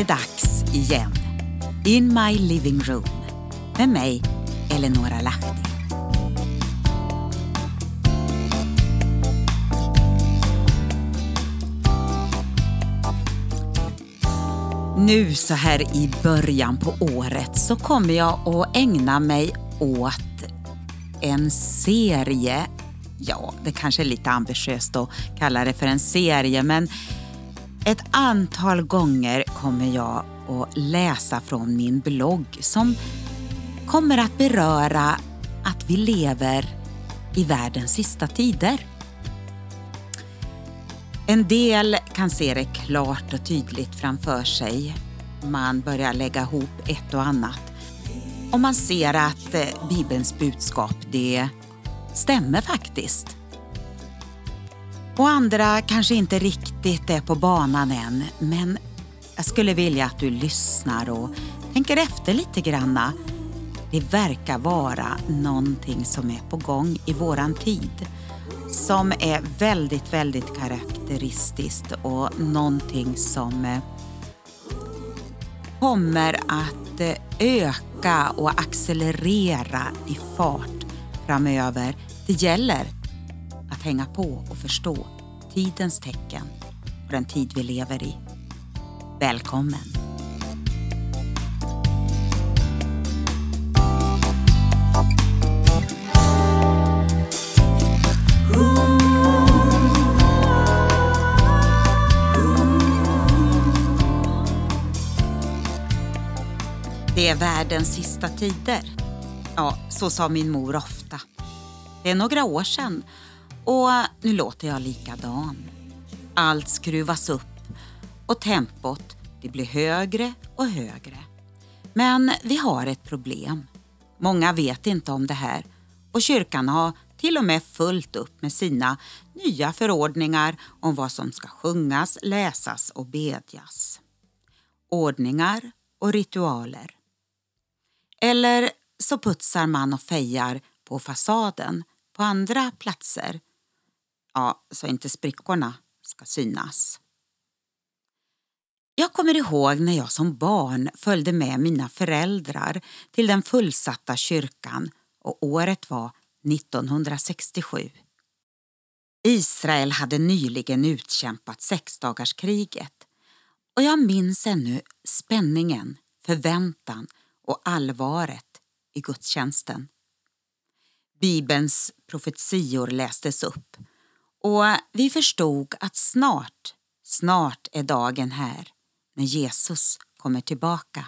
Nu är det dags igen. In my living room med mig, Eleonora Lahti. Nu så här i början på året så kommer jag att ägna mig åt en serie. Ja, det kanske är lite ambitiöst att kalla det för en serie men ett antal gånger kommer jag att läsa från min blogg som kommer att beröra att vi lever i världens sista tider. En del kan se det klart och tydligt framför sig. Man börjar lägga ihop ett och annat. Och man ser att eh, Bibelns budskap, det stämmer faktiskt. Och andra kanske inte riktigt är på banan än, men jag skulle vilja att du lyssnar och tänker efter lite granna. Det verkar vara någonting som är på gång i våran tid som är väldigt, väldigt karaktäristiskt och någonting som eh, kommer att eh, öka och accelerera i fart framöver. Det gäller att hänga på och förstå tidens tecken och den tid vi lever i. Välkommen! Det är världens sista tider. Ja, så sa min mor ofta. Det är några år sedan och nu låter jag likadan. Allt skruvas upp och tempot det blir högre och högre. Men vi har ett problem. Många vet inte om det här och kyrkan har till och med fullt upp med sina nya förordningar om vad som ska sjungas, läsas och bedjas. Ordningar och ritualer. Eller så putsar man och fejar på fasaden på andra platser. Ja, så inte sprickorna ska synas. Jag kommer ihåg när jag som barn följde med mina föräldrar till den fullsatta kyrkan och året var 1967. Israel hade nyligen utkämpat sexdagarskriget och jag minns ännu spänningen, förväntan och allvaret i gudstjänsten. Bibelns profetior lästes upp och vi förstod att snart, snart är dagen här när Jesus kommer tillbaka.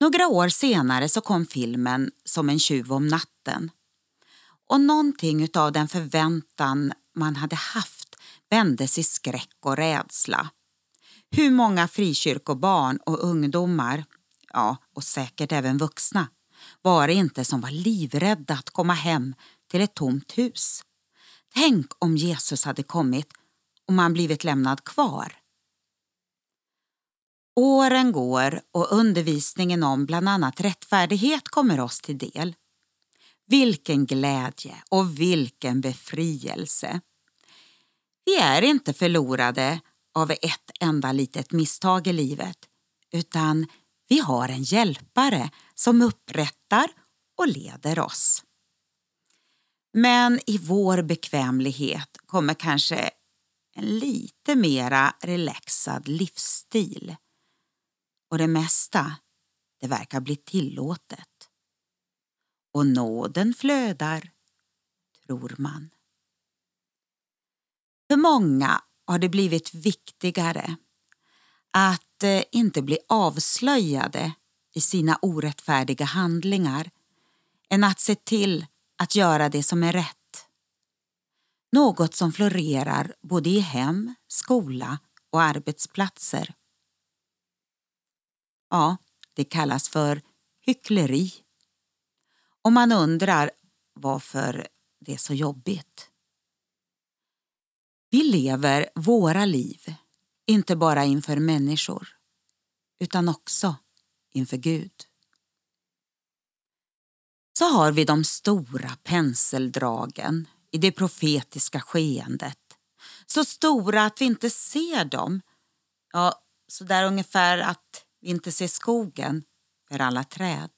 Några år senare så kom filmen Som en tjuv om natten. Och någonting av den förväntan man hade haft vändes i skräck och rädsla. Hur många frikyrkobarn och ungdomar, ja och säkert även vuxna, var det inte som var livrädda att komma hem till ett tomt hus? Tänk om Jesus hade kommit och man blivit lämnad kvar. Åren går och undervisningen om bland annat rättfärdighet kommer oss till del. Vilken glädje och vilken befrielse! Vi är inte förlorade av ett enda litet misstag i livet utan vi har en hjälpare som upprättar och leder oss. Men i vår bekvämlighet kommer kanske en lite mera relaxad livsstil och det mesta, det verkar bli tillåtet. Och nåden flödar, tror man. För många har det blivit viktigare att eh, inte bli avslöjade i sina orättfärdiga handlingar än att se till att göra det som är rätt. Något som florerar både i hem, skola och arbetsplatser. Ja, det kallas för hyckleri. Och man undrar varför det är så jobbigt. Vi lever våra liv, inte bara inför människor, utan också inför Gud. Så har vi de stora penseldragen i det profetiska skeendet Så stora att vi inte ser dem. Ja, så där ungefär att vi inte ser skogen för alla träd.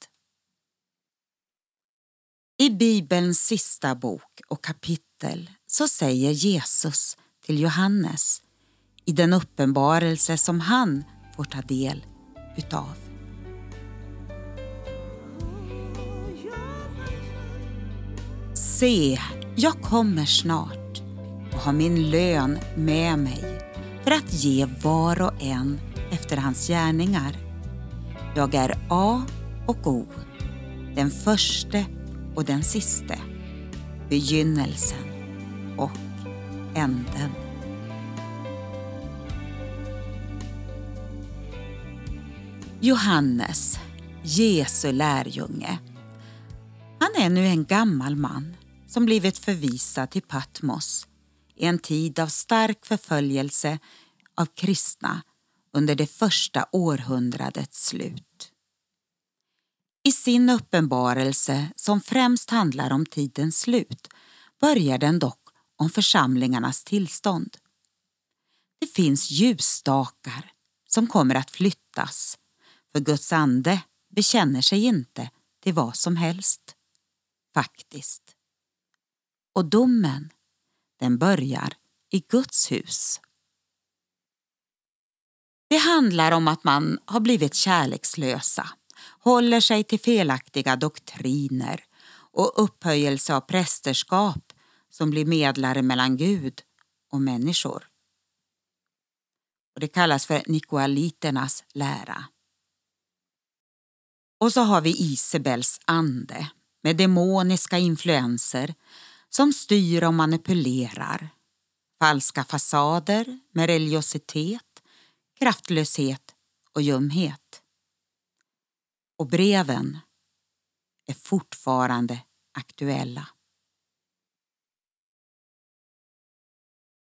I Bibelns sista bok och kapitel så säger Jesus till Johannes i den uppenbarelse som han får ta del utav. Se, jag kommer snart och har min lön med mig för att ge var och en efter hans gärningar. Jag är A och O, den förste och den siste, begynnelsen och änden. Johannes, Jesu lärjunge. Han är nu en gammal man som blivit förvisad till Patmos i en tid av stark förföljelse av kristna under det första århundradets slut. I sin uppenbarelse, som främst handlar om tidens slut, börjar den dock om församlingarnas tillstånd. Det finns ljusstakar som kommer att flyttas, för Guds ande bekänner sig inte till vad som helst. Faktiskt. Och domen, den börjar i Guds hus. Det handlar om att man har blivit kärlekslösa, håller sig till felaktiga doktriner och upphöjelse av prästerskap som blir medlare mellan Gud och människor. Och det kallas för nikoaliternas lära. Och så har vi Isabels ande med demoniska influenser som styr och manipulerar. Falska fasader med religiositet kraftlöshet och ljumhet. Och breven är fortfarande aktuella.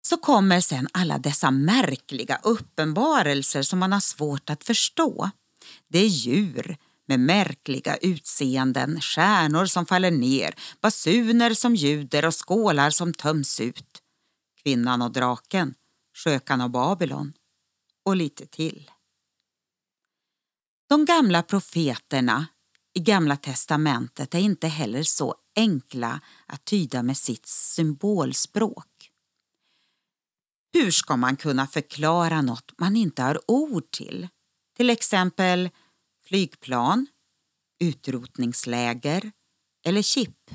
Så kommer sen alla dessa märkliga uppenbarelser som man har svårt att förstå. Det är djur med märkliga utseenden, stjärnor som faller ner, basuner som ljuder och skålar som töms ut. Kvinnan och draken, skökan och Babylon och lite till. De gamla profeterna i Gamla testamentet är inte heller så enkla att tyda med sitt symbolspråk. Hur ska man kunna förklara något man inte har ord till? Till exempel flygplan, utrotningsläger eller chip.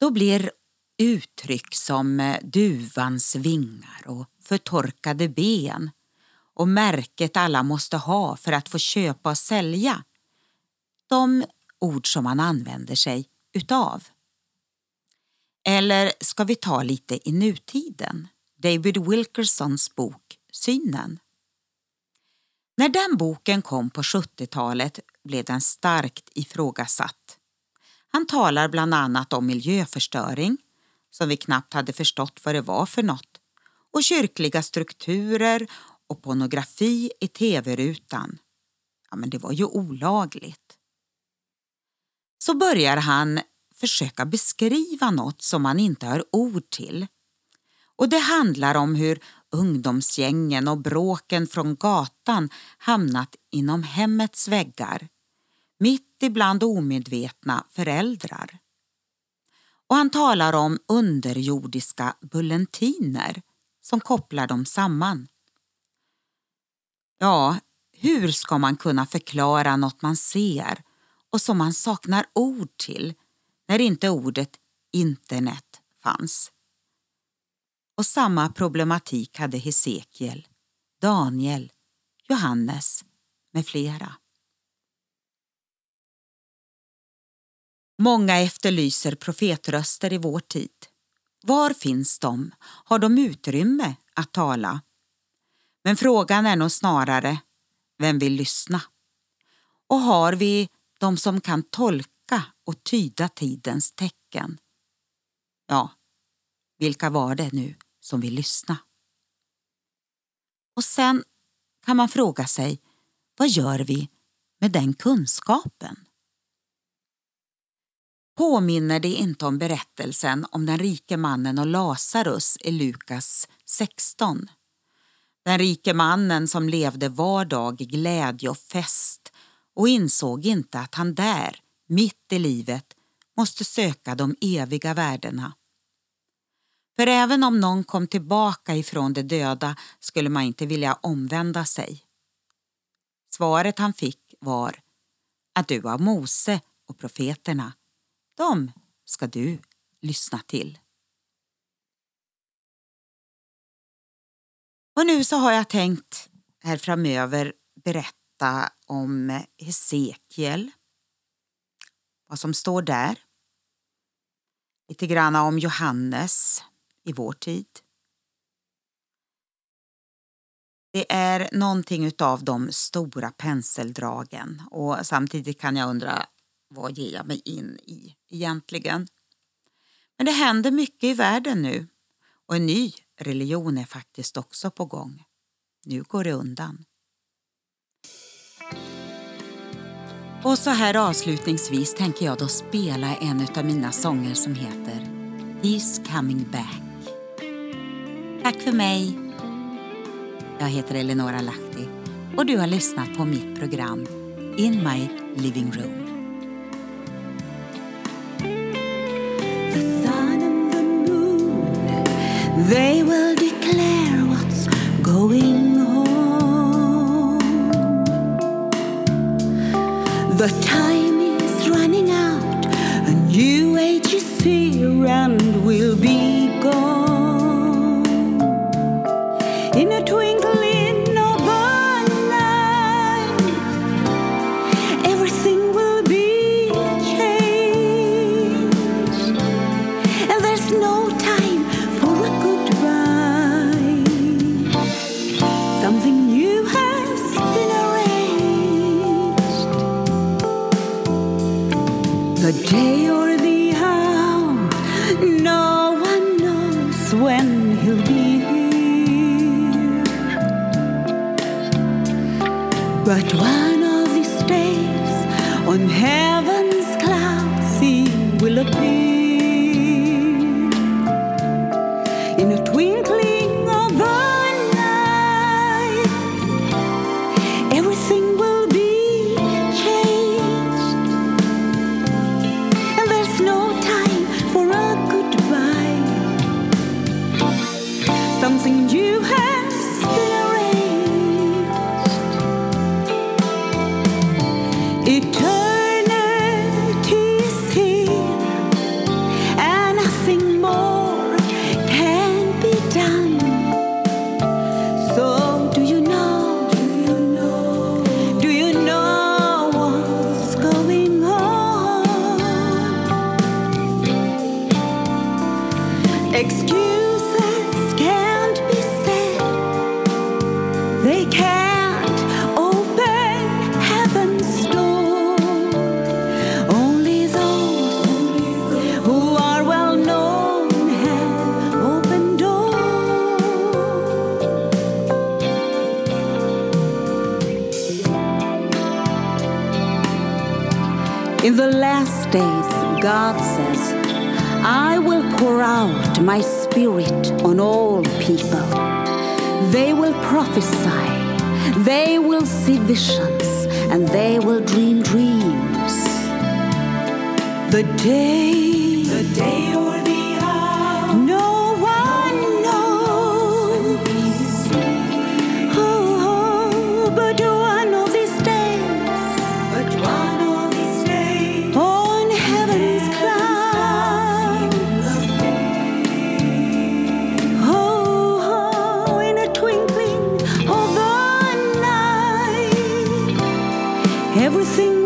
Då blir uttryck som eh, duvans vingar och förtorkade ben och märket alla måste ha för att få köpa och sälja. De ord som man använder sig utav. Eller ska vi ta lite i nutiden? David Wilkersons bok Synen. När den boken kom på 70-talet blev den starkt ifrågasatt. Han talar bland annat om miljöförstöring, som vi knappt hade förstått vad det var för något, och kyrkliga strukturer och pornografi i tv-rutan. Ja, men det var ju olagligt. Så börjar han försöka beskriva något som man inte har ord till. Och det handlar om hur ungdomsgängen och bråken från gatan hamnat inom hemmets väggar, mitt ibland omedvetna föräldrar. Och han talar om underjordiska bulletiner som kopplar dem samman. Ja, hur ska man kunna förklara något man ser och som man saknar ord till när inte ordet internet fanns? Och samma problematik hade Hesekiel, Daniel, Johannes med flera. Många efterlyser profetröster i vår tid. Var finns de? Har de utrymme att tala? Men frågan är nog snarare, vem vill lyssna? Och har vi de som kan tolka och tyda tidens tecken? Ja, vilka var det nu som vill lyssna? Och sen kan man fråga sig, vad gör vi med den kunskapen? Påminner det inte om berättelsen om den rike mannen och Lazarus i Lukas 16? Den rike mannen som levde var dag i glädje och fest och insåg inte att han där, mitt i livet, måste söka de eviga värdena. För även om någon kom tillbaka ifrån de döda skulle man inte vilja omvända sig. Svaret han fick var att du har Mose och profeterna. De ska du lyssna till. Och nu så har jag tänkt här framöver berätta om Hesekiel, vad som står där. Lite grann om Johannes i vår tid. Det är någonting utav de stora penseldragen och samtidigt kan jag undra vad ger jag mig in i egentligen? Men det händer mycket i världen nu och en ny religion är faktiskt också på gång. Nu går det undan. Och så här avslutningsvis tänker jag då spela en av mina sånger som heter He's coming back. Tack för mig. Jag heter Eleonora Lahti och du har lyssnat på mitt program In My Living Room. They will declare what's going on. The time days, God says, I will pour out my spirit on all people. They will prophesy, they will see visions, and they will dream dreams. The day, everything